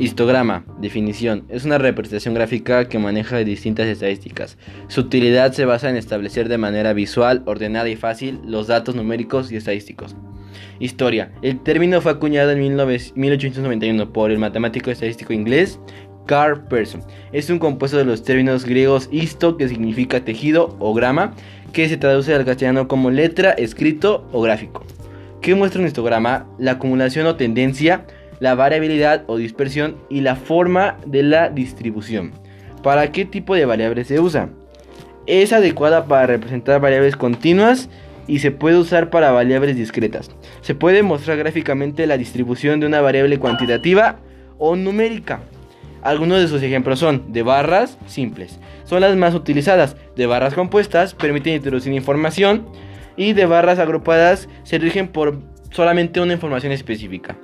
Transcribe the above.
Histograma, definición, es una representación gráfica que maneja distintas estadísticas. Su utilidad se basa en establecer de manera visual, ordenada y fácil los datos numéricos y estadísticos. Historia. El término fue acuñado en 1891 por el matemático estadístico inglés Carl Pearson. Es un compuesto de los términos griegos histo, que significa tejido o grama, que se traduce al castellano como letra, escrito o gráfico. ¿Qué muestra un histograma? La acumulación o tendencia, la variabilidad o dispersión y la forma de la distribución. ¿Para qué tipo de variables se usa? Es adecuada para representar variables continuas y se puede usar para variables discretas. Se puede mostrar gráficamente la distribución de una variable cuantitativa o numérica. Algunos de sus ejemplos son de barras simples, son las más utilizadas, de barras compuestas permiten introducir información y de barras agrupadas se rigen por solamente una información específica.